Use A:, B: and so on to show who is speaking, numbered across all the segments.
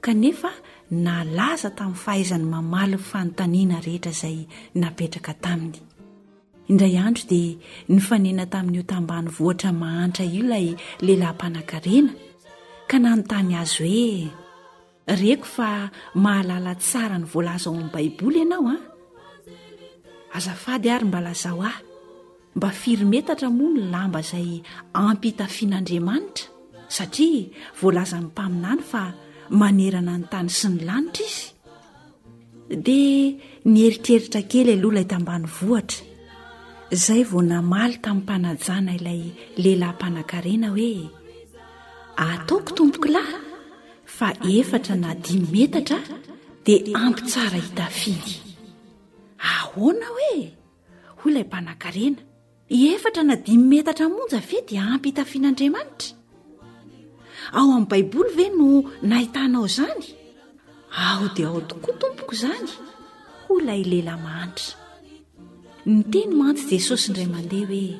A: kanefa nalaza tamin'ny fahaizany mamaly ny fanontaniana rehetra izay napetraka taminy. Indray andro dia nifanena tamin'io tambanivohitra mahantra io ilay lehilahy mpanankarena ka nanontany azy hoe, Reko fa mahalala tsara ny voalaza ao amin'ny Baiboly ianao an! Azafady ary mba lazao ahy. Mba firy metatra moa ny lamba izay ampy hitafian'Andriamanitra? Satria voalazan'ny mpaminany fa manerana ny tany sy ny lanitra izy. Dia nieritreritra kely aloha ilay tambanivohitra. Izay vao namaly tamim-panajana ilay lehilahy mpanakarena hoe ataoko tompoko lahy fa efatra na dimy metatra dia ampy tsara hitafiany. Ahoana hoe? Hoy ilay mpanankarena, Efatra na dimy metatra monja ve dia ampy hitafian'Andriamanitra? Ao amin'ny Baiboly ve no nahitanao izany? Ao dia ao tokoa tompoko izany, hoy ilay lehilahy mahantra. Niteny mantsy Jesosy indray mandeha hoe,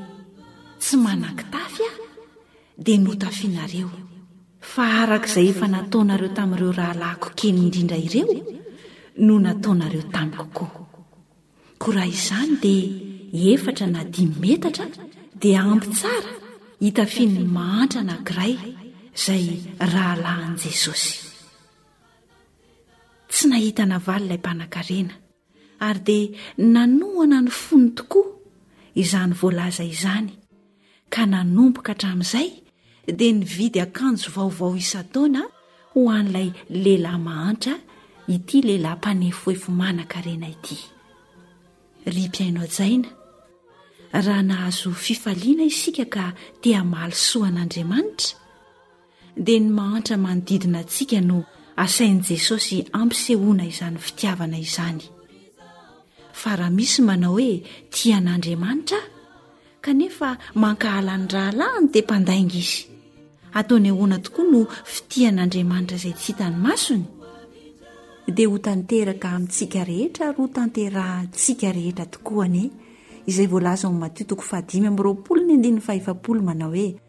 A: Tsy manan-kitafy aho, dia notafianareo. Fa araka izay efa nataonareo tamin'ireo rahalahiko kely indrindra ireo, no nataonareo tamiko koa. Koa raha izany dia efatra na dimy metatra dia ampy tsara hitafian'ny mahantra anankiray izay rahalahin'i Jesosy. Tsy nahita navaly ilay mpanankarena ary dia nanohana ny fony tokoa izany voalaza izany ka nanomboka hatramin'izay dia nividy akanjo vaovao isan-taona ho an'ilay lehilahy mahantra ity lehilahy mpanefoefo manan-karena ity. Ry mpihaino hajaina, raha nahazo fifaliana isika ka te hamaly soa an'Andriamanitra, dia ny mahantra manodidina antsika no asain'i Jesosy ampisehoana izany fitiavana izany. Fa raha misy manao hoe tia an'Andriamanitra aho, kanefa mankahala ny rahalahiny dia mpandainga izy. Ataony ahoana tokoa no fitian'Andriamanitra izay tsy hita ny masony? Dia ho tanteraka amintsika rehetra ary ho tanterahintsika rehetra tokoa anie izay voalaza ao amin'ny Matio toko fahadimy amby roapolo ny andininy fahefapolo manao hoe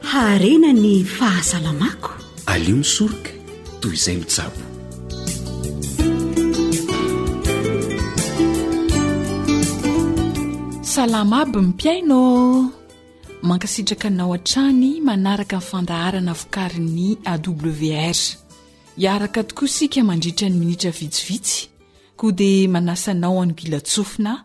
B: Haharena ny
C: fahasalamako.
D: Aleo misoroka toy izay mitsabo.
E: Salama aby mpiaino mankasitraka anao hatrany manaraka ny fandaharana vokarin'ny awr hiaraka tokoa isika mandritra ny minitra vitsivitsy koa dia manasanao
F: any gilatsofina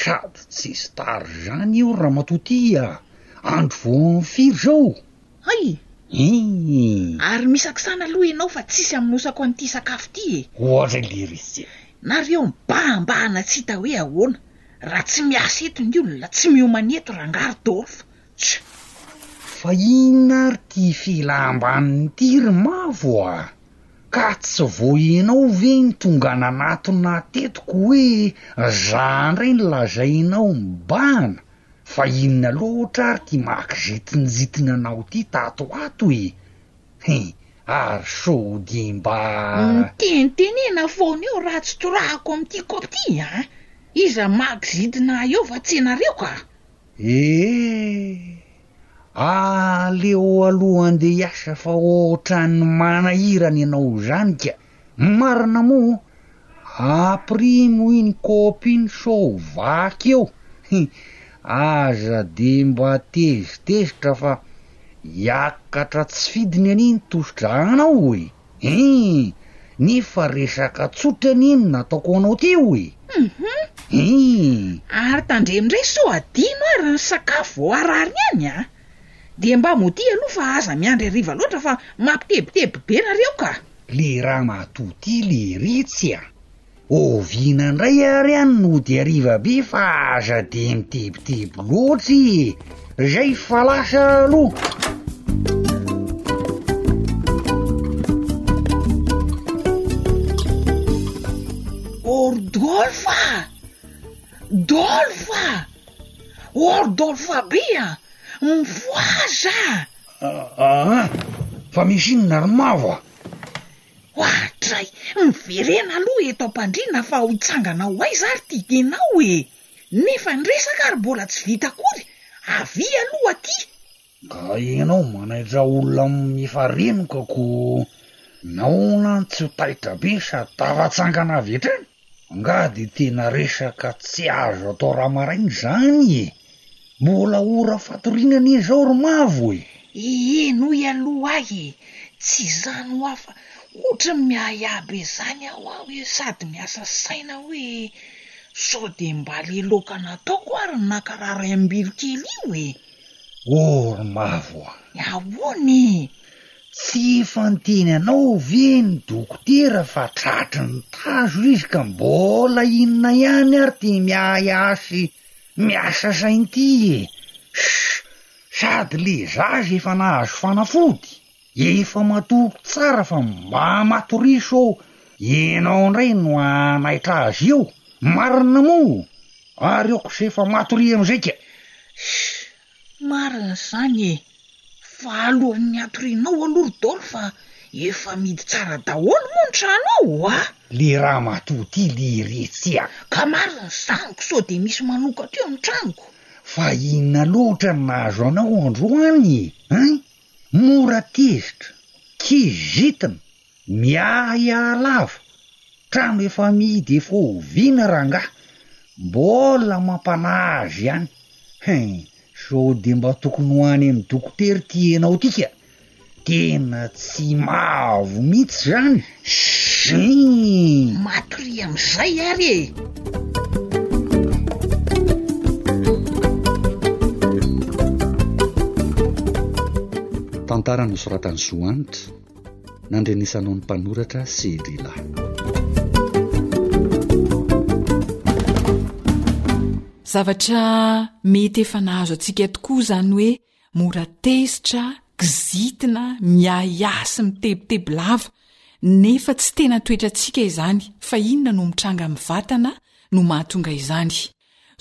F: Sady tsy star zany io ramatoa ty a! Andro vao am firy izao?
G: Hay!
F: Hii!
G: Ary misakisana aloha ianao fa tsisy amonosako an'ity sakafo ity e!
F: Ohatra ilay retsy.
G: Nareo mibahambahana tsy hita hoe ahoana raha tsy miasa eto ny olona, tsy miomana eto rangahy Rodolphe Tch!
F: Fa inona ary ity filam-baniny ity ry Mavo a! Ka tsy vao ianao ve no tonga nanatona ahy teto ko hoe za ndray no lazainao mibahana? Fa inona loatra ary ty mahakizintinjitina anao ty tato ho ato e! He! ary sao dia mba.
G: Mitenitenena foana eo raha tsy torahako amin'ity kaopy ity a! Iza mahakizintina ahy eo fa tsy ianareo ka!
F: Eeh! Aleo aloha andeha hiasa fa ohatran'ny manahirana ianao zany ka! Marina moa? Aprimo iny kaopy iny sao vaky eo! Hi! Aza de mba tezitezitra fa hiakatra tsy fidiny anie ny tosidra anao e! Hii! Ny fa resaka tsotra anie no nataoko ho anao teo e! Hii!
G: Ary tandremo ndray sao adino ary ny sakafo vao harary ny any a! Dia mba modia aloha fa aza miandry hariva loatra fa mampitebiteby be nareo ka!
F: Le ramatoa ty lery tsy a! Oviana indray ary any no ody hariva be fa aza dia mitebiteby loatra e! Izay fa lasa aloha!
G: Ordolfa! Dolfa! Ordolfa be a! Mifohaza!
F: Aa! Fa misy inona ry mavo a!
G: Oadray! Miverena aloha eto am-pandriana fa ho hitsangana ho aiza ary ty tenao e! Nefa ny resaka ary mbola tsy vita akory, avia aloha aty!
F: Ka ianao manaitra olona amin'efa renoka ko nahoana tsy ho taitra be sady tafatsangana avy hatrany? Nga de tena resaka tsy azo atao raha maraina izany e! Mbola ora fatoriana anie izao ry Mavo e!
G: Ieny hoy aloha ahy e! Tsy izany hoa fa ohatran'ny miahiahy be izany aho hoa hoe sady miasa saina hoe sao dia mba le loaka nataoko ary ny nakarary am-bilo kely io e!
F: Oh ry Mavo a!
G: Ahoana e!
F: Tsy efa niteny anao ve ny dokotera fa tratry ny tazo izy ka mbola inona ihany ary ty miahiahy miasa sainy ty e! Sh! Sady le zaza efa nahazo fanafody efa matoky tsara fa mba matoriso ô! Ianao ndray no hanaitra azy eo! Marina moa? Ary aoka ze efa matoria amizay ka! Sh!
G: Marina izany e! Fa alohan'ny hatorianao aloha ry Doro fa efa amidy tsara daholo moa ny trano ao a!
F: Le ramatoa ty leretsy a!
G: Ka marina izany ko sao dia misy manokatra eo ny tranoko!
F: Fa inona loatra no nahazo anao androany e! Hein? Mora tezitra! Kizitina! Miahy ahy lava, trano efa mihidy efa oviana rangahy, mbola mampanahazo ihany, hein sao de mba tokony ho any amin'ny dokotera ity enao ty ka, tena tsy mavo mihitsy zany, sxii.
G: Maty ry amin'izay ary e!
D: Tantara nosoratan'i Zo Hanitra. Nandrenesanao ny mpanoratra sy
E: Zavatra mety efa nahazo antsika tokoa izany hoe mora tezitra, kizitina, miahiahy sy mitebiteby lava, nefa tsy tena toetrantsika izany, fa inona no mitranga amin'ny vatana no mahatonga izany?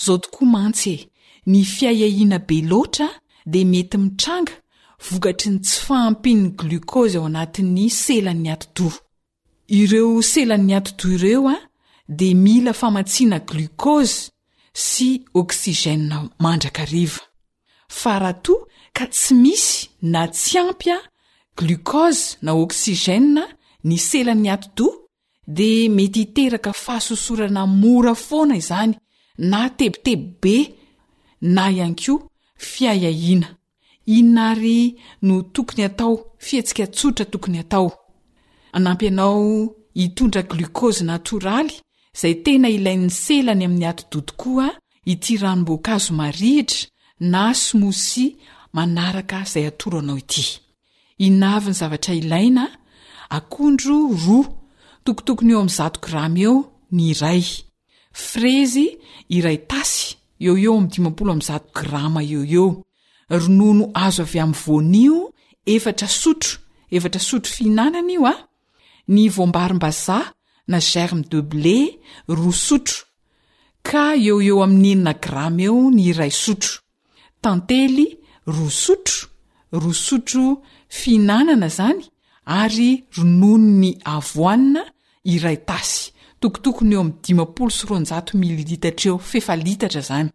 E: Zao tokoa mantsy e, ny fiahiahiana be loatra dia mety mitranga vokatry ny tsy fahampian'ny glucose ao anatin'ny selan'ny atidoha. Ireo selan'ny atidoha ireo dia mila famatsiana glucose sy oxygène mandrakariva. Fa raha toa ka tsy misy na tsy ampy glucose na oxygène ny selan'ny atidoha dia mety hiteraka fahasosorana mora foana izany na tebiteby be na ihany koa fiahiahiana. Inona àry no tokony atao, fihetsika tsotra tokony atao? Hanampy anao hitondra gliokaozy natoraly izay tena ilain'ny sela ny amin'ny atidoha tokoa ity ranom-boankazo marihitra na smoothie manaraka izay atoro anao ity. Inona avy ny zavatra ilaina? Akondro roa, tokotokony eo amin'ny zato grama eo ny iray. Frezy iray tasy, eo ho eo amin'ny dimampolo amby zato grama eo ho eo. Ronono azo avy amin'ny voanio efatra sotro, efatra sotro fihinanana io an! Ny voambarim-bazaha na germe de blé roa sotro, ka eo ho eo amin'ny enina grama eo ny iray sotro. Tantely roa sotro, roa sotro fihinanana izany, ary rononon'ny avoanina iray tasy, tokotokony eo amin'ny dimampolo sy roanjato mililitatra eo, f'efa litatra izany.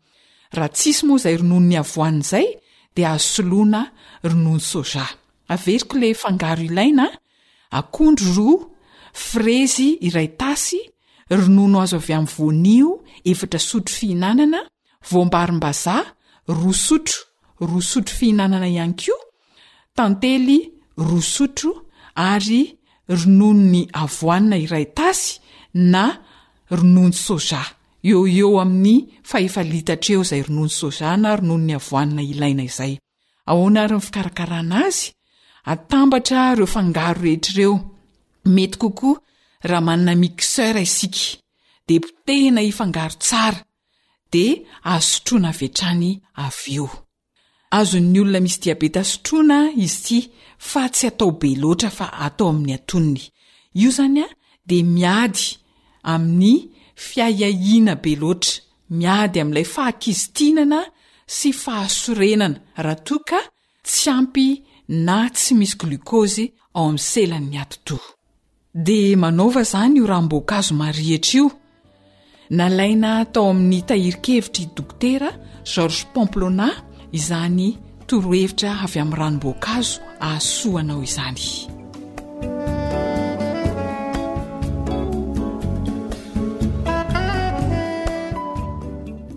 E: Raha tsisy moa izay rononon'ny avoanina izay
H: dia azo soloina ronono soja. Averiko ilay fangaro ilaina, akondro roa, frezy iray tasy, ronono azo avy amin'ny voanio efatra sotro fihinanana, voambarim-bazaha roa sotro, roa sotro fihinanana ihany koa, tantely roa sotro ary rononon'ny avoanina iray tasy na ronono soja, eo ho eo amin'ny fahefa litatra eo izay ronono soja na rononon'ny avoanina ilaina izay. Ahoana ary ny fikarakarana azy? Atambatra ireo fangaro rehetra ireo, mety kokoa raha manana mixeur isika, dia potehina hifangaro tsara, dia azo sotroina avy hatrany avy eo. Azon'ny olona misy diabeta sotroina izy ity fa tsy atao be loatra fa atao amin'ny atonony. Io izany dia miady amin'ny fiahiahiana be loatra, miady amin'ilay fahakizitinana sy fahasorenana raha toa ka tsy ampy na tsy misy glukôzy ao amin'ny selan'ny atidoha. Dia manaova izany io ranom-boankazo marihitra io. Nalaina tao amin'ny tahirin-kevitr'i Dokotera Georges Pamplona izany torohevitra avy amin'ny ranom-boankazo ahasoanao izany.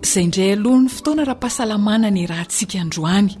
H: Izay indray aloha ny fotoana ara-pahasalamana ny rahantsika androany.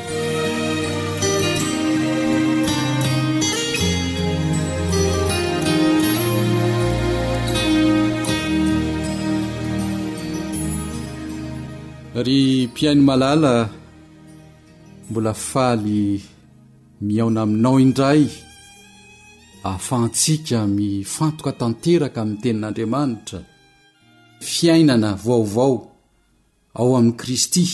I: ry mpihaino malala mbola faly mihaona aminao indray ahafahantsika mifantoka tanteraka amin'ny tenin'andriamanitra fiainana vaovao ao amin'i Kristy.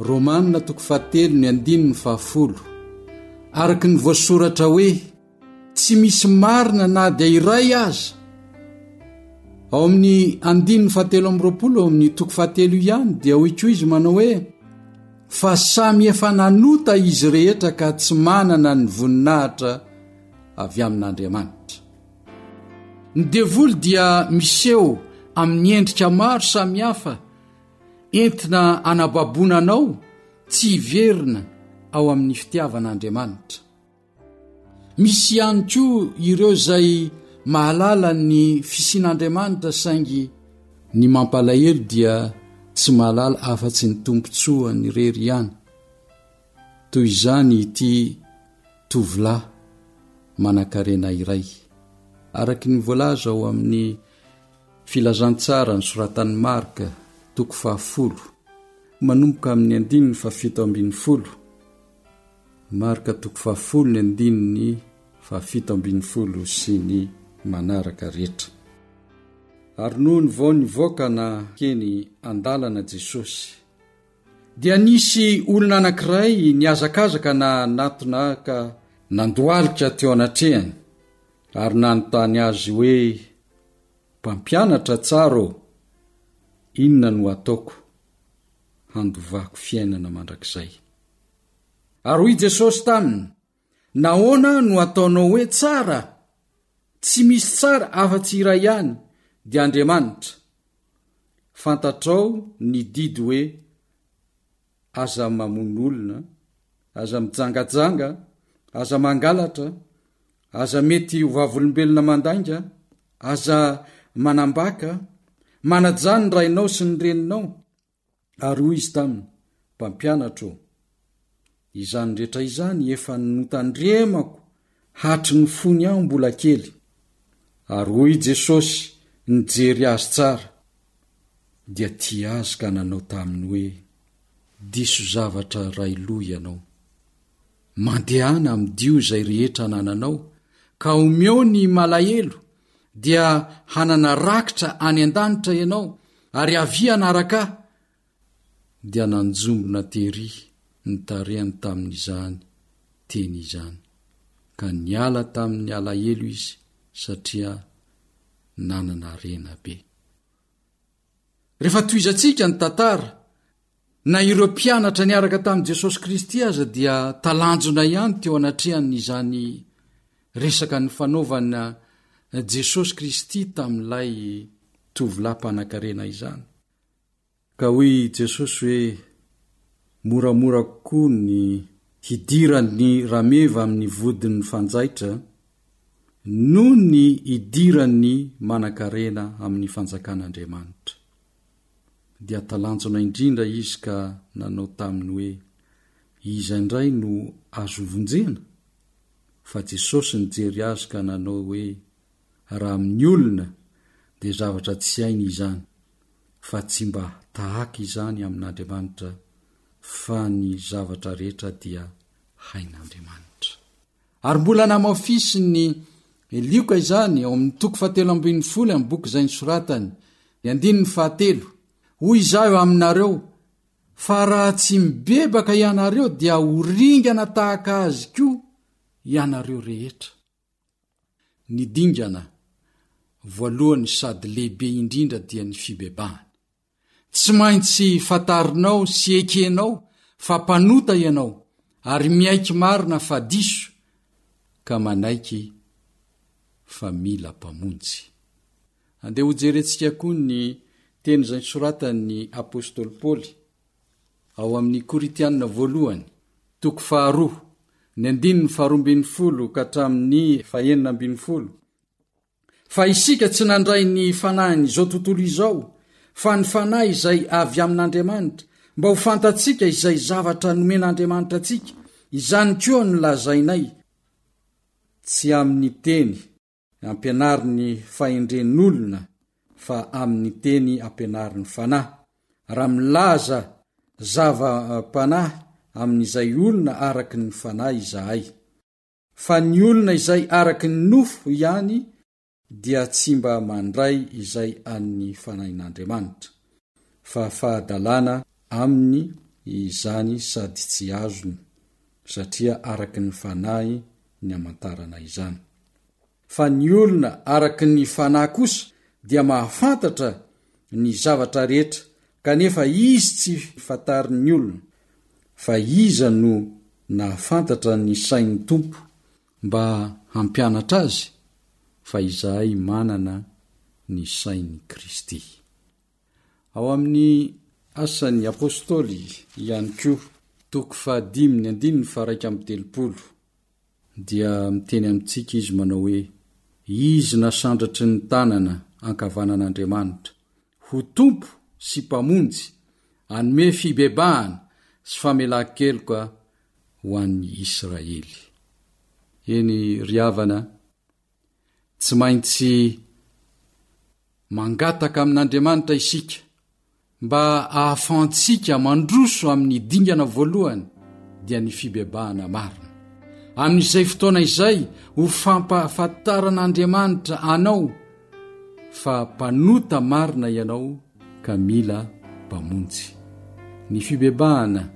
I: Romanina toko fahatelo ny andininy fahafolo araka ny voasoratra hoe tsy misy marina na dia iray aza ao amin'ny andininy fahatelo amin'nyroapolo ao amin'ny toko fahatelo ihany dia hoy koa izy manao hoe Fa samy efa nanota izy rehetra ka tsy manana ny voninahitra avy amin'Andriamanitra. Ny devoly dia miseho amin'ny endrika maro samihafa entina anababoana anao tsy hiverina ao amin'ny fitiavan'Andriamanitra. Misy ihany koa ireo izay mahalala ny fisian'Andriamanitra saingy ny mampalahelo dia tsy mahalala afa-tsy ny tombontsoany irery ihany. Toy izany ity tovolahy manankarena iray. Araka ny voalaza ao amin'ny filazantsara nosoratan'i Marka, toko fahafolo, manomboka amin'ny andininy fahafito ambin'ny folo, Marka toko fahafolo ny andininy fahafito ambin'ny folo sy ny manaraka rehetra. Ary nony vao nivoaka na keny an-dalana Jesosy, dia nisy olona anankiray nihazakazaka na natona ka nandohalika teo anatrehany ary nanontany Azy hoe, Mpampianatra tsara ô, inona no hataoko handovako fiainana mandrakizay? Ary hoy Jesosy taminy, Nahoana no ataonao hoe tsara? Tsy misy tsara afa-tsy iray ihany, dia Andriamanitra. Fantatrao ny didy hoe, Aza mamono olona, aza mijangajanga, aza mangalatra, aza mety ho vavolombelona mandainga, aza manambaka, manajà ny rainao sy ny reninao. Ary hoy izy taminy, Mpampianatra ô, izany rehetra izany efa notandremako hatry ny fony aho mbola kely. Ary hoy i Jesosy nijery azy tsara, dia tia azy ka nanao taminy hoe, Diso zavatra iray loha ianao. Mandehana amin'dio izay rehetra anananao, ka omeo ny malahelo dia hanana rakitra any an-danitra ianao, ary avia hanaraka ahy. Dia nanjombona tery ny tarehiny tamin'izany teny izany, ka niala tamin'ny alahelo izy satria nanana rena be. Rehefa tohizantsika ny tantara, Na ireo mpianatra niaraka tamin'i Jesosy Kristy aza dia talanjona ihany teo anatrehan'izany resaka nifanaovana Jesosy Kristy tamin'ilay tovolahy mpanankarena izany. Ka hoy i Jesosy hoe, Moramora kokoa ny hidiran'ny rameva amin'ny vodin'ny fanjaitra noho ny idiran'ny manankarena amin'ny fanjakan'Andriamanitra. dia talanjona indrindra izy ka nanao taminy hoe, Iza indray no azo hovonjena? Fa Jesosy nijery azy ka nanao hoe, Raha amin'ny olona, dia zavatra tsy hainy izany, fa tsy mba tahaka izany amin'Andriamanitra, fa ny zavatra rehetra dia hain'Andriamanitra. Ary mbola namaofisin'i Lioka izany ao amin'ny toko fahatelo ambin'ny folo amin'ny boky izay nisoratany, ny andininy fahatelo, Hoy izaho eo aminareo, fa raha tsy mibebaka ianareo dia ho ringana tahaka azy koa ianareo rehetra. Ny dingana voalohany sady lehibe indrindra dia ny fibebahana. Tsy maintsy fantarinao sy ekenao fa mpanota ianao ary miaiky marina fa diso ka manaiky fa mila Mpamonjy. Andeha hojerentsika koa ny teny izay nosoratan'ny apostoly Paoly ao amin'ny Korintianina voalohany, toko faharoa, ny andininy faharoa ambin'ny folo ka hatramin'ny fahenina ambin'ny folo. Fa isika tsy nandray ny fanahin'izao tontolo izao, fa ny fanahy izay avy amin'Andriamanitra, mba ho fantatsika izay zavatra nomen'Andriamanitra antsika, izany koa no lazainay, tsy amin'ny teny ampianarin'ny fahendren'olona, fa amin'ny teny ampianarin'ny fanahy. Raha milaza zava-panahy amin'izay olona araka ny fanahy izahay, Fa ny olona izay araky ny nofo ihany dia tsy mba mandray izay an'ny Fanahin'Andriamanitra, fa fahadalana aminy izany sady tsy azony, satria araky ny Fanahy ny amantarana izany. fa ny olona araka ny fanahy kosa dia mahafantatra ny zavatra rehetra kanefa izy tsy fantarin'ny olona, fa iza no nahafantatra ny sain'ny Tompo mba hampianatra azy? fa izahay manana ny sain'i Kristy. Ao amin'ny Asan'ny Apostoly ihany koa, toko fahadimy ny andininy faharaika amby telopolo. dia miteny amintsika izy manao hoe, Izy nasandratry ny tanana ankavanan'Andriamanitra ho Tompo sy Mpamonjy hanome fibebahana sy famelan-keloka ho an'i Israely. Eny ry havana, Tsy maintsy mangataka amin'Andriamanitra isika mba ahafahantsika mandroso amin'ny dingana voalohany, dia ny fibebahana marina. Amin'izay fotoana izay, ho fampahafantaran'Andriamanitra anao fa mpanota marina ianao ka mila Mpamonjy. Ny fibebahana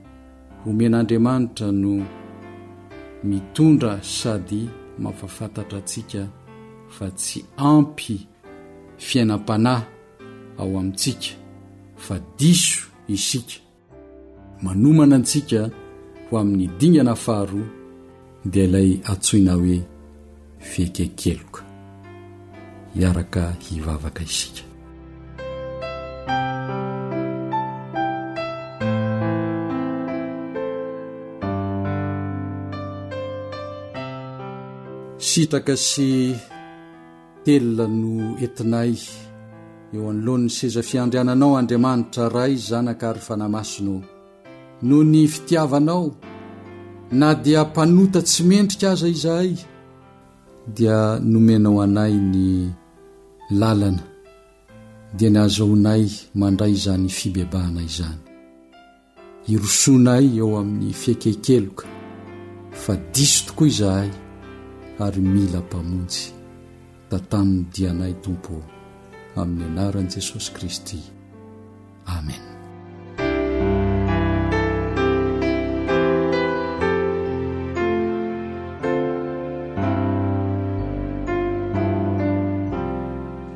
I: omen'Andriamanitra no mitondra sady mampahafantatra antsika fa tsy ampy fiainam-panahy ao amintsika, fa diso isika. Manomana antsika ho amin'ny dingana faharoa dia ilay antsoina hoe fiekenkeloka. Hiaraka hivavaka isika. Sitraka sy Telina no entinay eo anoloan'ny seza fiandriananao Andriamanitra Ray, Zanaka ary Fanahy Masina ô. Noho ny fitiavanao, na dia mpanota tsy mendrika aza izahay, dia nomenao anay ny lalana, dia ny ahazoanay mandray izany fibebahana izany. Hirosoana ahy eo amin'ny fiekenkeloka, fa diso tokoa izahay ary mila Mpamonjy. Tantanno ny dianay, Tompo ô. Amin'ny anaran'i Jesosy Kristy. Amen.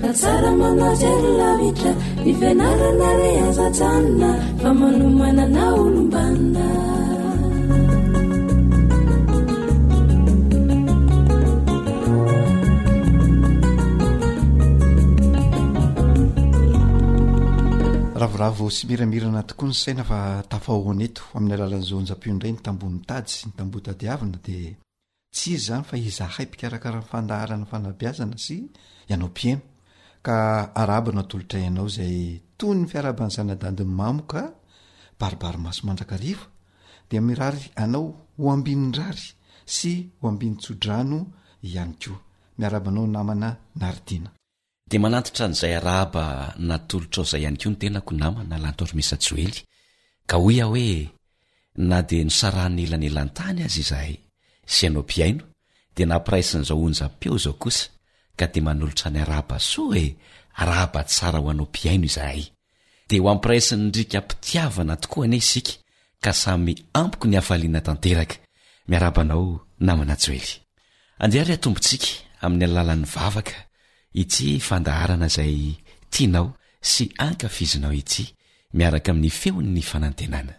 A: Fa
H: tsara manao jery lavitra Ny fianarana re aza ajanona Fa manomana na olom-banona
J: ravoravo sy miramirana tokoa ny saina fa tafahoana eto amin'ny alalan'izao onjam-peo indray ny tamboho mitady sy ny tamboho tadiavina dia Tsy izy izany fa izahay mpikarakara ny fandaharana fanabeazana sy ianao mpieno ka arahaba no atolotray anao izay toy ny fiarahaban'ny zanadadin'ny mamo ka baribary maso mandrakariva dia mirary anao ho ambin'ny rary sy ho ambin'ny tsodrano ihany koa miarabanao namana naridina
K: Dia manantitra an'izay arahaba natolotrao izay ihany koa ny tenako namana Lantorimesa Joely, ka hoy aho hoe, na dia nosarahan'ny elanelan-tany aza izahay sy ianao mpihaino dia nampiraisin'izao onjam-peo izao kosa, ka dia manolotra ny arahaba soa e! arahaba tsara ho anao mpihaino izahay, Dia ho ampiraisin'ny ndrika mpitiavana tokoa anie isika ka samy ampiko ny hafaliana tanteraka. Miarahaba anao namana Joely. Andeha ary hatombontsika amin'ny alalan'ny vavaka ity fandaharana izay tianao sy ankafizinao ity miaraka amin'ny feon'ny fanantenana.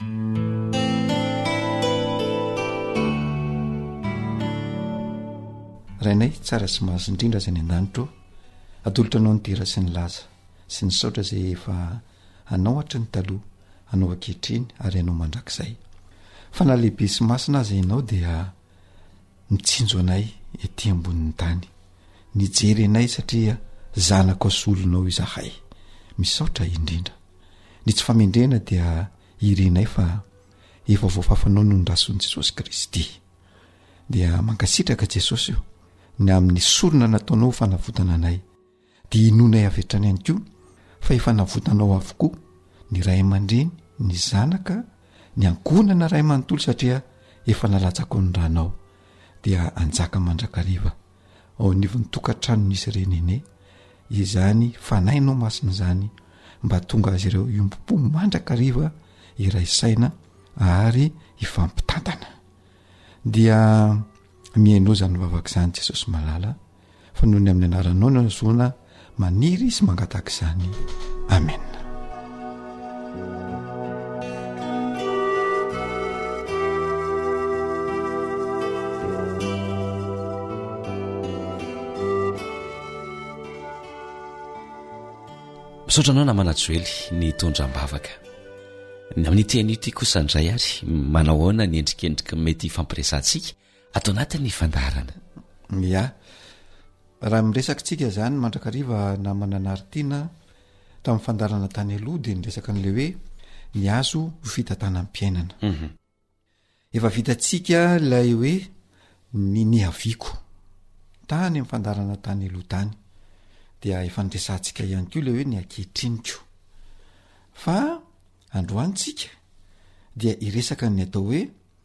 J: Rainay tsara sy mahazo indrindra aza ny an-danitra ô, atolotra anao ny dera sy ny laza. sy ny saotra izay efa anao hatry ny taloha anao ankehitriny ary anao mandrakizay fa na lehibe sy masina aza ianao dia mitsinjo anay ety ambonin'ny tany nijery anay satria zanako solonao izahay misaotra indrindra ny tsy famendrena dia irenay fa efa voafafanao no ndrason'i jesosy kristy dia mankasitraka jesosy io ny amin'ny sorona nataonao fanavotana anay Dia inoanay avy hatrany ihany koa fa efa navotanao avokoa ny ray aman-dreny, ny zanaka, ny ankohonana iray manontolo satria efa nalatsako ny ranao dia hanjaka mandrakariva ao anivon'ny tokantranon'izy ireny anie izany Fanahinao Masina izany mba tonga azy ireo hiombom-po mandrakariva iray saina ary hifampitantana. Dia mihainoa izany vavaka izany Jesosy malala fa noho ny amin'ny anaranao no nahazoana maniry sy mangataka izany amen
K: misaotra anao namana joely ny tondra mbavaka ny amin'ny teny ity kosa indray ary manahoana ny endrikendriky mety fampiresantsika ato anatin'ny fandaharana.
J: Mià. Raha miresaka tsika izany mandrakariva namana Naritiana tamin'ny fandaharana tany aloha dia niresaka an'ilay hoe ny azo ho fitantanam-piainana. Mhm. Efa vitantsika ilay hoe ny nihaviako tany amin'ny fandaharana tany aloha tany dia efa niresahantsika ihany koa ilay hoe ny ankehitriniko. Fa androany tsika dia iresaka ny atao hoe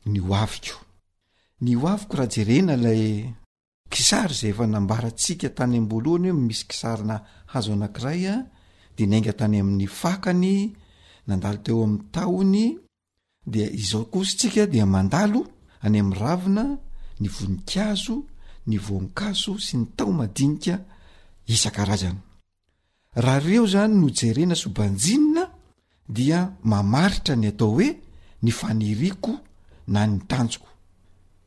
J: ny ho aviko. Ny ho aviko raha jerena ilay. Kisary izay efa nambarantsika tany am-boalohany hoe misy kisarina hazo anankiray dia niainga tany amin'ny fakany nandalo teo amin'ny tahony dia izao kosa isika dia mandalo any amin'ny ravina ny voninkazo, ny voankazo sy ny taho madinika isan-karazany. Raha ireo izany no jerena sy ho banjinina dia mamaritra ny atao hoe ny faniriako na ny tanjoko.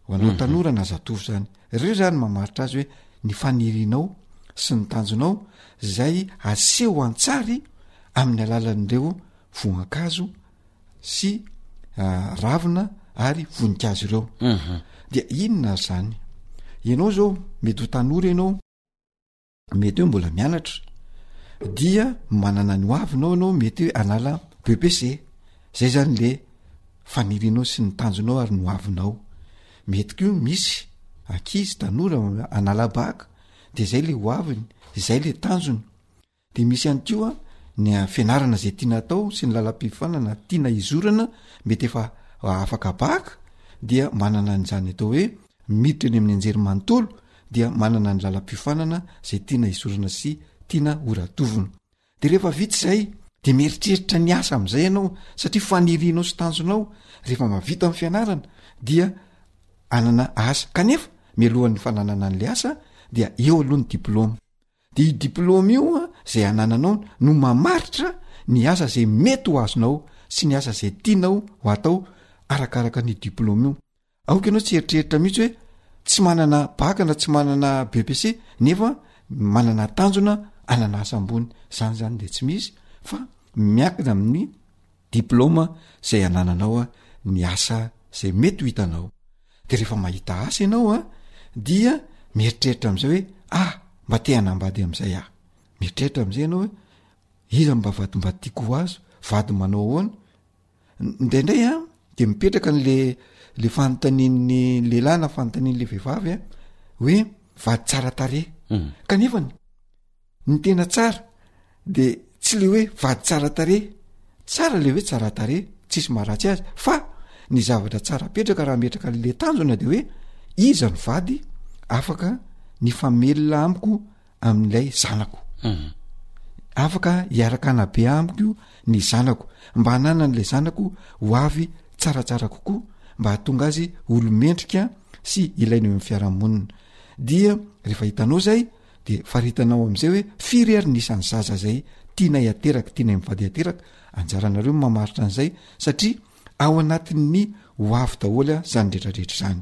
J: Ho anao mhm. tanora na zatovo izany. Ireo izany mamaritra azy hoe ny fanirinao sy ny tanjonao izay aseho an-tsary amin'ny alalan'ireo voankazo sy ah, ravina ary voninkazo ireo. Mhm. Dia inona ary izany? Ianao izao mety ho tanora ianao. mety hoe mbola mianatra dia manana ny hoavinao anao mety hoe anala bepc zay zany le fanirinao sy ny tanjonao ary ny hoavinao mety ko misy akizy tanora anala baka de zay le hoaviny zay le tanjony de misy ihany ko a ny fianarana zay tiana atao sy ny lalam-pifanana tiana izorana mety efa afaka baka dia manana an'izany atao hoe miditra eny amin'ny anjery manontolo dia manana ny lalam-piofanana izay tiana hizorana sy tiana ho radovina. Dia rehefa vita izay, dia mieritreritra ny asa amin'izay ianao, satria fanirianao sy tanjonao rehefa mahavita amin'ny fianarana dia anana asa. Kanefa, mialohan'ny fananana an'ilay asa, dia eo aloha ny diplaoma. Dia io diplaoma io izay anananao no mamaritra ny asa izay mety ho azonao sy ny asa izay tianao ho atao arakaraka an'io diplaoma io. Aoka ianao tsy hieritreritra mihitsy hoe tsy manana baka na tsy manana BEPC nefa manana tanjona anana asa ambony. Zany zany dia tsy misy fa miankina amin'ny diploma izay anananao ny asa izay mety ho hitanao. De rehefa mahita asa ianao a dia mieritreritra am'izay hoe ah mba te hanambady am'izay aho. Mieritreritra am'izay ianao hoe iza mba vady mba tiako ho azo, vady manao ahoana? Indraindray a de mipetraka an'le le fanontanian'ny lehilahy na fanontanian'le vehivavy a hoe vady tsara tarehy hmm. kanefany ny tena tsara de tsy le hoe vady tsara tarehy tsara le hoe tsara tarehy tsisy maharatsy azy fa ny zavatra tsara petraka raha metraka le tanjona de hoe iza ny vady afaka ny famelona amiko amin'ilay zanako mhm. afaka hiaraka anabe amiko ny zanako mba hanana an'ilay zanako ho avy tsaratsara kokoa mba hahatonga azy olomendrika sy ilaina eo am'ny fiarahamonina dia rehefa hitanao zay de faritanao am'izay hoe firy ary nisan'ny zaza zay tianay ateraka tianay mivady ateraka anjaranareo mamaritra an'izay satria ao anatin'ny ho avy daholo a zany retrarehetra zany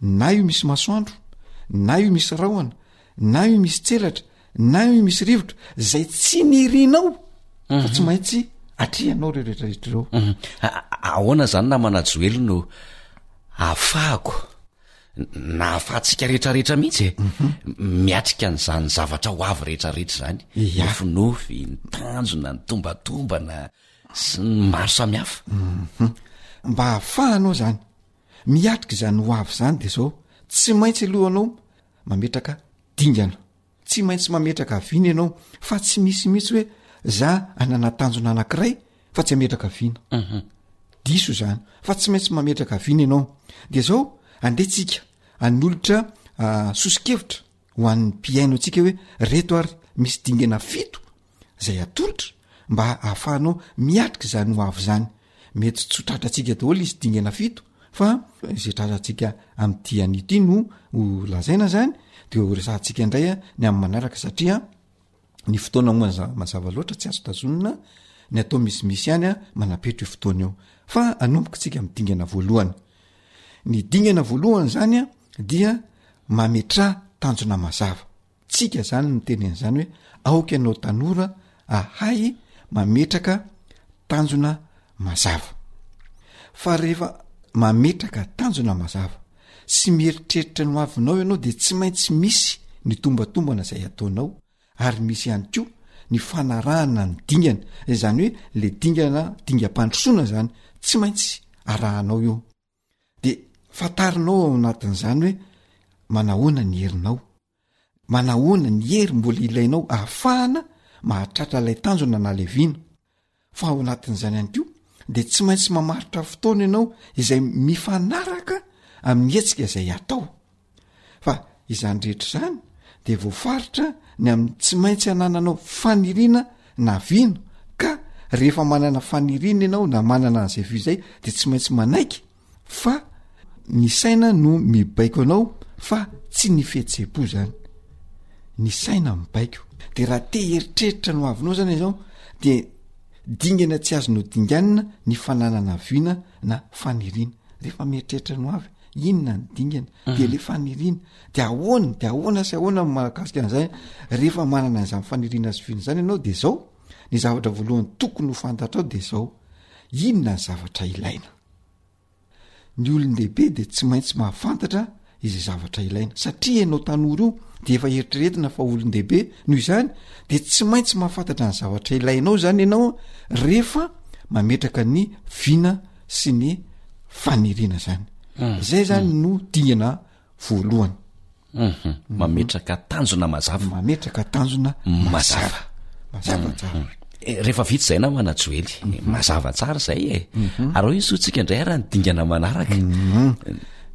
J: na io misy masoandro na io misy rahona na io misy tselatra na io misy rivotra zay tsy nirinao mhm. fa tsy maintsy atrianao reo retrarehetra reo mhm.
K: ahoana zany na manajoely no afahako na afahantsika rehetrarehetra mihitsy e mhm. miatrika an'izany zavatra ho avy rehetrarehetra zany nofinofy ny tanjona ny tombatombana sy ny maro samihafa
J: mba afahanao zany miatrika izany ho avy izany dia zao tsy maintsy aloha anao mametraka dingana tsy maintsy mametraka vina ianao fa tsy misy mihitsy hoe za ananatanjona anakiray fa tsy ametraka vina mhm. diso zany fa tsy maintsy mametraka vina ianao de zao andeha tsika anolotra ah, sosikevitra ho an'ny mpihaino antsika hoe reto ary misy dingana fito izay atolotra mba hahafahanao miatrika izany ho avy izany mety tsy ho tratrantsika daholo izy dingana fito fa izay tratrantsika ami'ty an'ity no ho lazaina zany de ho resantsika indray a ny amin'ny manaraka satria ny fotoana moa mazava loatra tsy azo tazonina ny atao misimisy ihany a manapetro io fotoana io fa anomboka tsika amin'ny dingana voalohany ny dingana voalohany zany a dia mametraha tanjona mazava tsika zany miteny an'izany hoe aoka ianao tanora ahay mametraka tanjona mazava fa rehefa mametraka tanjona mazava sy mieritreritra ny hoavinao ianao de tsy maintsy misy ny tombatombana izay ataonao ary misy ihany koa ny fanarahana ny dingana izany hoe le dingana dingam-pandrosoana zany tsy maintsy arahanao eo de fantarinao ao anatin'izany hoe manahoana ny herinao manahoana ny hery mbola ilainao ahafahana mahatratra ilay tanjona na le vina fa ao anatin'izany any koa de tsy maintsy mamaritra fotoana ianao izay mifanaraka amin'ny hetsika izay atao Fa izany rehetra izany dia voafaritra ny amin'ny tsy maintsy anananao faniriana na vino ka rehefa manana faniriana ianao na manana an'izay vy izay dia tsy maintsy manaiky fa ny saina no mibaiko anao fa tsy ny fihetse-po zany ny saina mibaiko de raha te heritreritra no avinao zany izao de dingana tsy azo no dinganina ny fananana vina na faniriana rehefa mieritreritra no avy inona ny dingana de le faniriana de ahoany de ahoana sy ahoana mahakasika an'zay rehefa manana an'zany faniriana sy vina zany ianao de zao ny zavatra voalohany tokony ho fantatrao de zao inona ny zavatra ilaina ny olon-dehibe de tsy maintsy mahafantatra izay zavatra ilaina satria ianao tanora io de efa eritreretina fa olon-dehibe noho izany de tsy maintsy mahafantatra ny zavatra ilainao zany ianao rehefa mametraka ny vina sy ny faniriana izany
K: mm.
J: zay zany mm. no dingana voalohany
K: mhm. mametraka tanjona mazava
J: mametraka tanjona
K: mazava
J: mazava tsara mm.
K: eh, rehefa vita zay na manajoely mhm. eh, mazava tsara zay e mhm. ary o izy sotsika indray raha ny dingana manaraka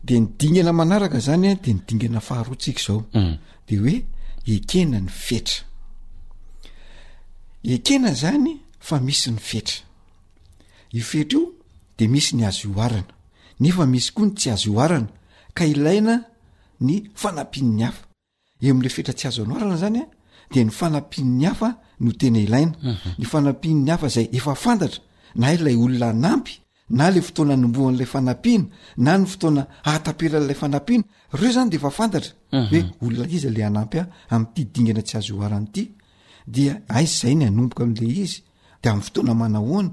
J: de ny dingana manaraka zany a de ny dingana faharoatsika zao de hoe ekena ny fetra ekena zany fa misy ny fetra io fetra io de misy ny azo ihoarana nefa misy koa ny tsy azo ihoarana ka ilaina ny fanampian'ny hafa eo am'le fetra tsy azo anoarana zany a de ny fanampian'ny hafa no tena ilaina mhm. ny fanampian'ny hafa zay efa fantatra na ilay olona anampy na le fotoana anombohan'lay fanampiana na ny fotoana ahataperan'lay fanampiana reo zany de efa fantatra mhm. hoe olona izy le anampy a am'ty dingana tsy azo ihoarana ty dia aiza zay ny anomboka am'le izy De amin'ny fotoana manahoana?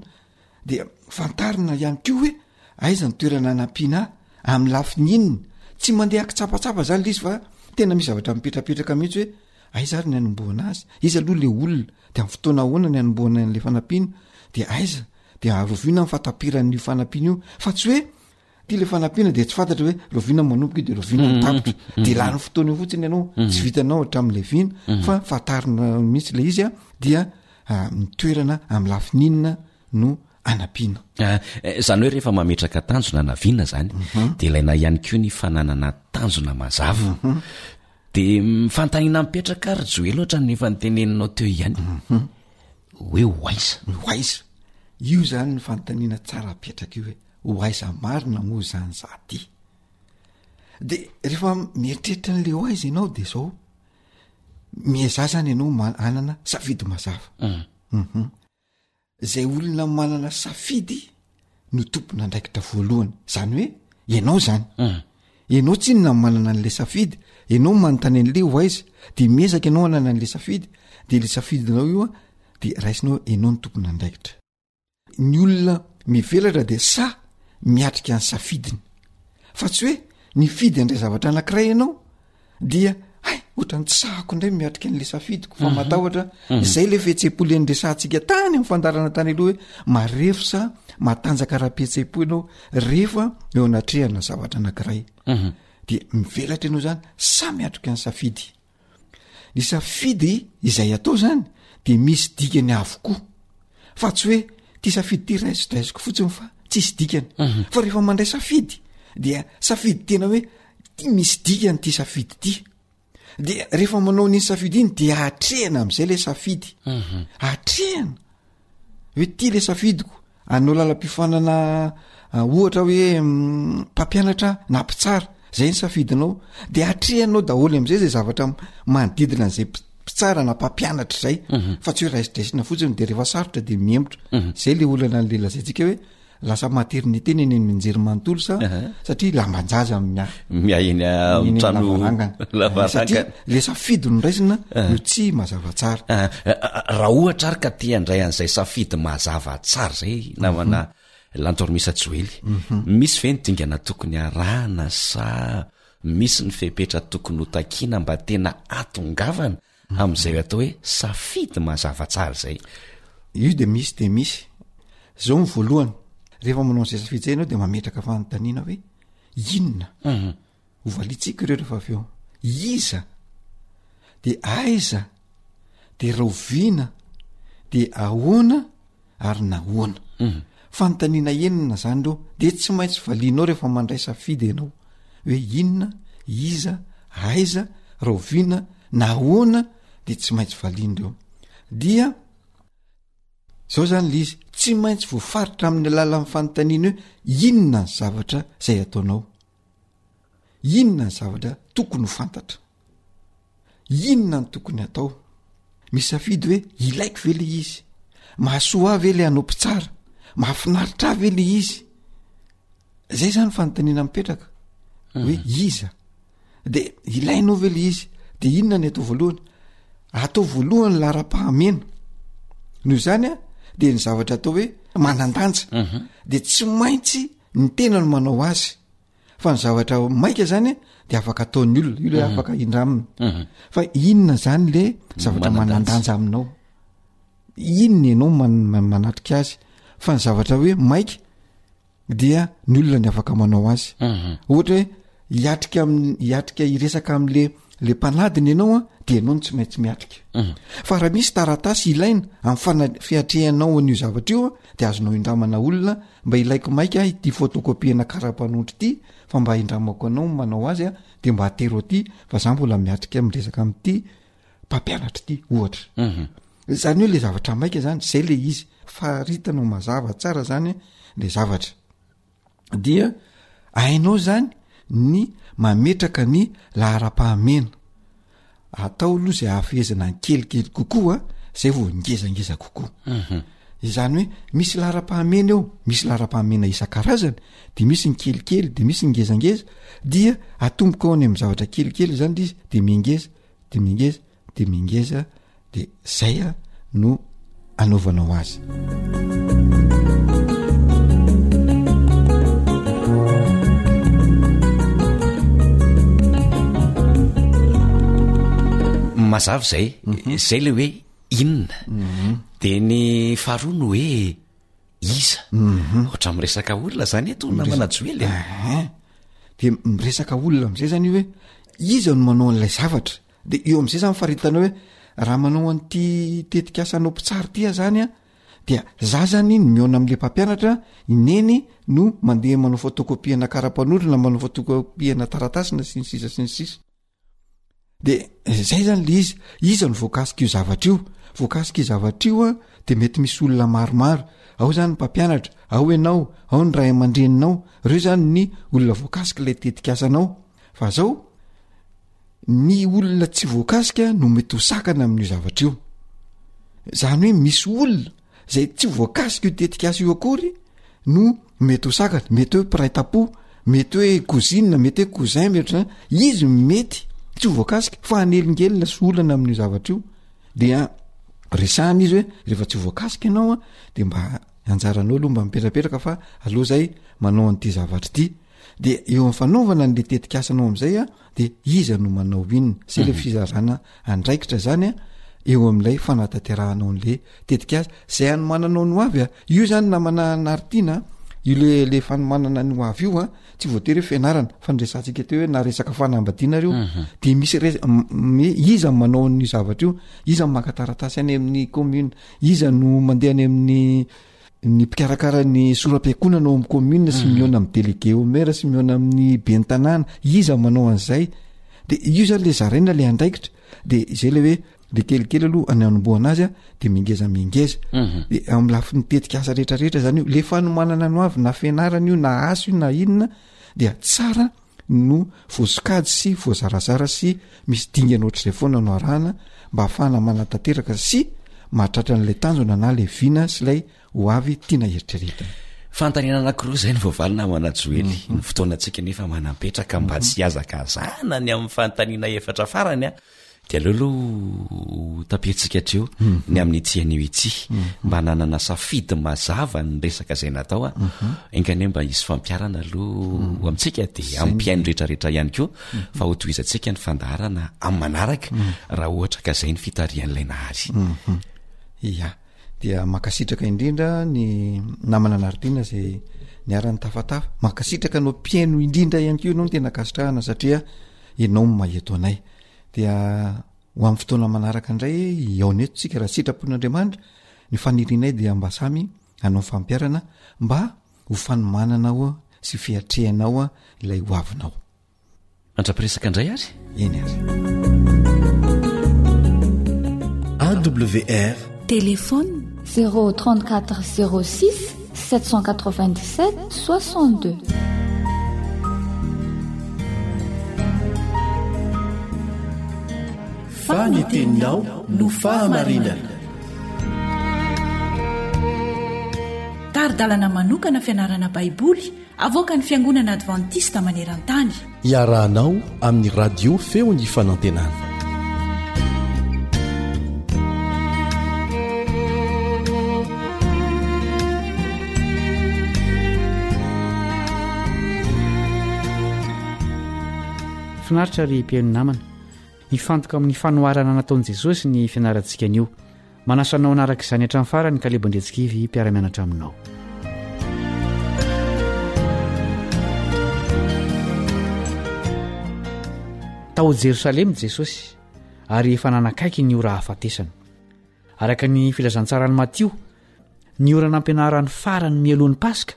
J: Dia fantarina ihany koa hoe aiza ny toerana anampiana ahy? Amin'ny lafiny inona? Tsy mandeha kitsapatsafa zany le izy fa tena misy zavatra mipetrapetraka mihitsy hoe aiza ary ny anombohana azy? Iza aloha le olona? De amin'ny fotoana ahoana ny anombohana an'le fanampiana? De aiza? De arovina ny fahatapiran'io fanampiana io fa tsy hoe ty ilay fanampiana de tsy fantatra hoe rovina ny manomboka io de rovina ny tapitra de lany fotoana eo fotsiny ianao tsy vitanao hatramin'la vina fa fantarina mihitsy la izy a dia ah, mitoerana amin'ny lafininona no anampiana
K: ah, eh, zany hoe rehefa mametraka tanjona na vina zany mhm. de ilaina ihany ko ny fananana tanjona mazava mhm. de fantanina mipetraka ary joely ohatra ny efa nyteneninao teo ihany mhm. hoe ho
J: aiza ho aiza io zany ny fanontaniana tsara apetraka io hoe Ho aiza marina moa zany za ty? De rehefa mieritreritra an'le ho aiza ianao de zao miezaha zany ianao manana safidy mazava ah. uhum zay olona manana safidy no tompona andraikitra voalohany zany hoe ianao zany ah. ianao tsy nona manana an'le safidy ianao manontany an'le ho aiza de miezaka ianao anana an'le safidy de le safidinao io a de raisinao ianao no tompona andraikitra ny olona mivelatra dia sa miatrika ny safidiny fa tsy hoe nifidy andray zavatra anankiray ianao dia hay ohatra ny tsahako indray miatrika an'la safidiko fa mhm. matahotra mhm. izay le fihetse-po le nyresantsika tany am fandarana tany aloha hoe marefo sa matanjaka raha-pihetse-po ianao rehefa eo anatrehana zavatra anankiray mhm. dia mivelatra ianao zany sa miatrika ny safidy ny safidy izay atao zany de misy dikany avokoa fa tsy hoe ty safidy ty raiso draisiko fotsiny fa tsisy dikany mhm. fa rehefa mandray safidy dia safidy tena hoe ty misy dikany ty safidy ty de rehefa manao niny safidy iny de ahatrehana am'izay lay safidy mhm. ahatrehana hoe ty le safidiko anao lalam-piofanana ah, ohatra hoe mm, mpampianatra na mpitsara zay ny safidinao de atrehanao daholo am'izay zay zavatra manodidina an'izay mpitsara na mpampianatra zay mhm. fa tsy hoe raisdraisina fotsiny de rehefa sarotra de mihemotra mhm. zay le olana an'le lazaintsika hoe Lasa maternité ny eny amin'ny mijery manontolo sa satria lamban-jaza miahy
K: miahy
J: eny amin'ny
K: trano
J: lavarangana satria le safidy no raisina no tsy mazava tsara
K: raha ohatra ary ka te handray an'izay safidy mazava tsara zay namana mhm. lantormisa joely mhm. misy ve ny dingana tokony arahana sa misy ny fepetra tokony hotakiana mba tena atongavana amin'izay atao hoe safidy mazava tsara izay.
J: Io dia misy dia misy. Izao ny voalohany, rehefa manao an'izay safidy izay ianao dia mametraka fanontaniana hoe inona? Mhm. Ho valiantsika ireo rehefa avy eo. Iza? Dia aiza? Dia rahoviana? Dia ahoana? ary nahoana fanontaniana enina izany ireo dia tsy maintsy valianao rehefa mandray safidy ianao hoe inona iza aiza raoviana na ahoana dia tsy maintsy valiana ireo dia zao zany le izy tsy maintsy voafaritra amin'ny alalan'ny fanontaniana hoe inona ny zavatra izay ataonao Inona ny zavatra tokony ho fantatra? Inona ny tokony hatao? Misafidy hoe ilaiko ve le izy? Mahasoa ahy ve le hanao mpitsara? Mahafinaritra ahy ve le izy? Zay zany fanontaniana mipetraka mhm. hoe iza? De ilainao ve le izy? De inona ny atao voalohany? Atao voalohany ny laharam-pahamena. Noho izany a de ny zavatra atao hoe manan-danja mhm. de tsy maintsy Ny tena no manao azy fa ny zavatra maika zany a de afaka ataon'ny olona io le mhm. afaka indra aminy mhm. fa inona zany le zavatra manandanja aminao inona ianao manatrika azy fa ny zavatra hoe maika dia ny olona ny afaka manao azy mhm. ohatra hoe hiatrika am- hiatrika hiresaka am'le le mpanadina ianao a de ianao no tsy maintsy miatrika Mhm. fa raha misy taratasy ilaina amin'ny fana fiatrehanao an'io zavatra io a de azonao indramana olona mba ilaiko maika ahy ity photocopie-na karapanondro ity fa mba indramako anao ny manao azy a de mba atero aty fa za mbola miatrika miresaka amin'ity mpampianatra ity ohatra Mhm. zany hoe le zavatra maika zany zay le izy fa ritana ho mazava tsara zany le zavatra dia ainao izany ny mametraka ny laharam-pahamena atao aloha izay hafehezana ny kelikely kokoa zay vao ngezangeza kokoa mhm. izany hoe misy laharam-pahamena eo misy laharam-pahamena isan-karazany de misy ny kelikely de misy ny ngezangeza dia atomboka ao any amin'ny zavatra kelikely izany de izy de mengeza de mengeza de mingeza de zay a no anaovanao azy
K: mazavy zay mhm. zay le hoe inona mhm. de ny faharoa no hoe iza mhm. ohatra miresaka olona zany eto namanajoely e.
J: de miresaka olona am'izay zany io hoe iza no manao an'ilay zavatra de eo am'zay zany faritana hoe raha manao an'ity tetikasa anao mpitsary ty ah zany a dia za zany ny miaona am'le mpampianatra i neny no mandeha manao fotokopiana kara-panorona manao fotokopiana taratasina sy ny sisa sy ny sisa de zay zany le izy iza no voakasika io zavatra io voakasika i zavatra io a de mety misy olona maromaro ao zany ny mpampianatra ao ianao ao ny ray aman-dreninao reo zany ny olona voakasika ilay tetikasa anao fa zao ny olona tsy voakasika no mety ho sakana amin'io zavatra io zany hoe misy olona zay tsy voakasika io tetikasa io akory no mety ho sakana mety hoe mpiray tam-po mety hoe kozinina mety hoe kozin mihatra zany izy mety tsy voakasika fa hanelingelina sy olana amin'io zavatra io dia resahana izy hoe rehefa tsy voakasika ianao a de mba anjaranao aloha mba mipetrapetraka fa aloha zay manao an'ity zavatra ity de eo am fanaovana an'le tetikasanao am'zay a de iza no manao inona sy le mhm. fizarana andraikitra zany a eo am'lay fanatanterahanao an'le tetikasa zay anomananao ny ho avy a io zany namana naritiana io le le fanomanana ny ho avy io a tsy voatery hoe fianarana fa nyresantsika teo hoe na resaka fanambadiana reo mhm. de misy re me iza manao an'io zavatra io iza mankataratasy any amin'ny commune iza no mandeha any amin'ny Ny mpikarakara ny soram-piakonana ao amin'ny commune sy mihaona amin'ny délégué au maire sy mihaona amin'ny ben'ny tanàna iza manao an'izay de io zany le zaraina le andraikitra de izay le hoe le kelikely aloha any anombohana azy a de mingeza mingeza mhm. de amin'ny lafin'ny tetika asa rehetrarehetra zany io le fanomanana no avy na fianarana io na asa io na inona dia tsara no voasokajy sy voazarazara sy misy dingana ohatr'izay foana no arahana mba hahafahana manatanteraka sy mahatratra an'ilay tanjona na ilay vina sy ilay ho avy tiana heritreretina.
K: Fanontaniana anankiroa izay no voavaly namana Joely. Ny fotoanantsika anefa manam-petraka mba tsy hihazakazahana ny amin'ny fanontaniana efatra farany. Dia aleo aloha ho tapiantsika hatreo ny amin'ity anio ity mba nanana safidy mazava ny resaka izay natao a. Enga anie mba hisy fampiharana aloha ho amintsika dia ampihaino rehetrarehetra ihany koa fa hotohizantsika ny fandaharana amin'ny manaraka raha ohatra ka izay ny fitarihan'ilay Nahary.
J: Ia. Dia mankasitraka indrindra ny namana Nardina izay niara-nitafatafa. Mankasitraka anao mpihaino indrindra ihany koa ianao no tena ankasitrahana satria Ianao no maha eto anay. Dia ho amin'ny fotoana manaraka indray hihaona eto isika raha sitrapon'Andriamanitra. Ny fanirianay dia mba samy hanao ny fampiharana mba ho fanomanana ao sy fiatrehana ao ilay ho
K: avinao. Mandra-piresaka indray ary.
J: Eny ary.
L: AWR.
A: Téléphone
M: 034 06 fa ny
L: teninao no fahamarinana
A: tari-dalana manokana fianarana baiboly Avoakan'ny Fiangonana Advantista maneran-tany.
L: Iarahanao amin'ny Radio Feon'ny Fanantenana.
N: finaritra ry mpihaino namana. Hifantoka amin'ny fanoharana nataon'i Jesosy ny fianarantsika anio. Manasa anao hanaraka izany hatramin'ny farany Kalebo Andriantsikivy mpiara-mianatra aminao. Tao Jerosalema i Jesosy ary efa nanakaiky ny ora hahafatesany. Araka ny filazantsaran'i Matio, ny ora nampianarany farany mialohan'ny Paska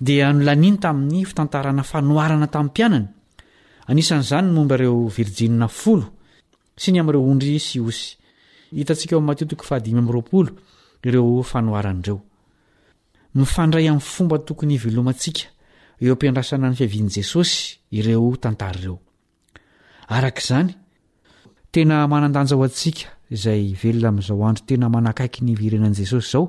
N: dia nolaniany tamin'ny fitantarana fanoharana tamin'ny mpianany, anisan'izany ny momba ireo virjinina folo sy ny amin'ireo ondry sy osy. Hitantsika ao amin'ny Matio toko fahadimy amby roapolo ireo fanoharana ireo. Mifandray amin'ny fomba tokony hivelomantsika eo am-piandrasana ny fiavian'i Jesosy ireo tantara ireo. Araka izany, tena manan-danja ho antsika izay velona amin'izao andro tena manakaiky ny hiverenan'i Jesosy izao,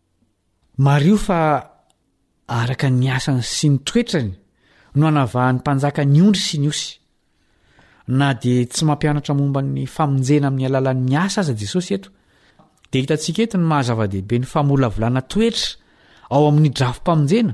N: Mariho fa
O: araka ny asany sy ny toetrany no anavahan'ny mpanjaka ny ondry sy ny osy. Na dia tsy mampianatra momba ny famonjena amin'ny alalan'ny asa aza Jesosy eto, dia hitantsika eto ny maha-zava-dehibe ny famolavolana toetra ao amin'ny
N: drafi-pamonjena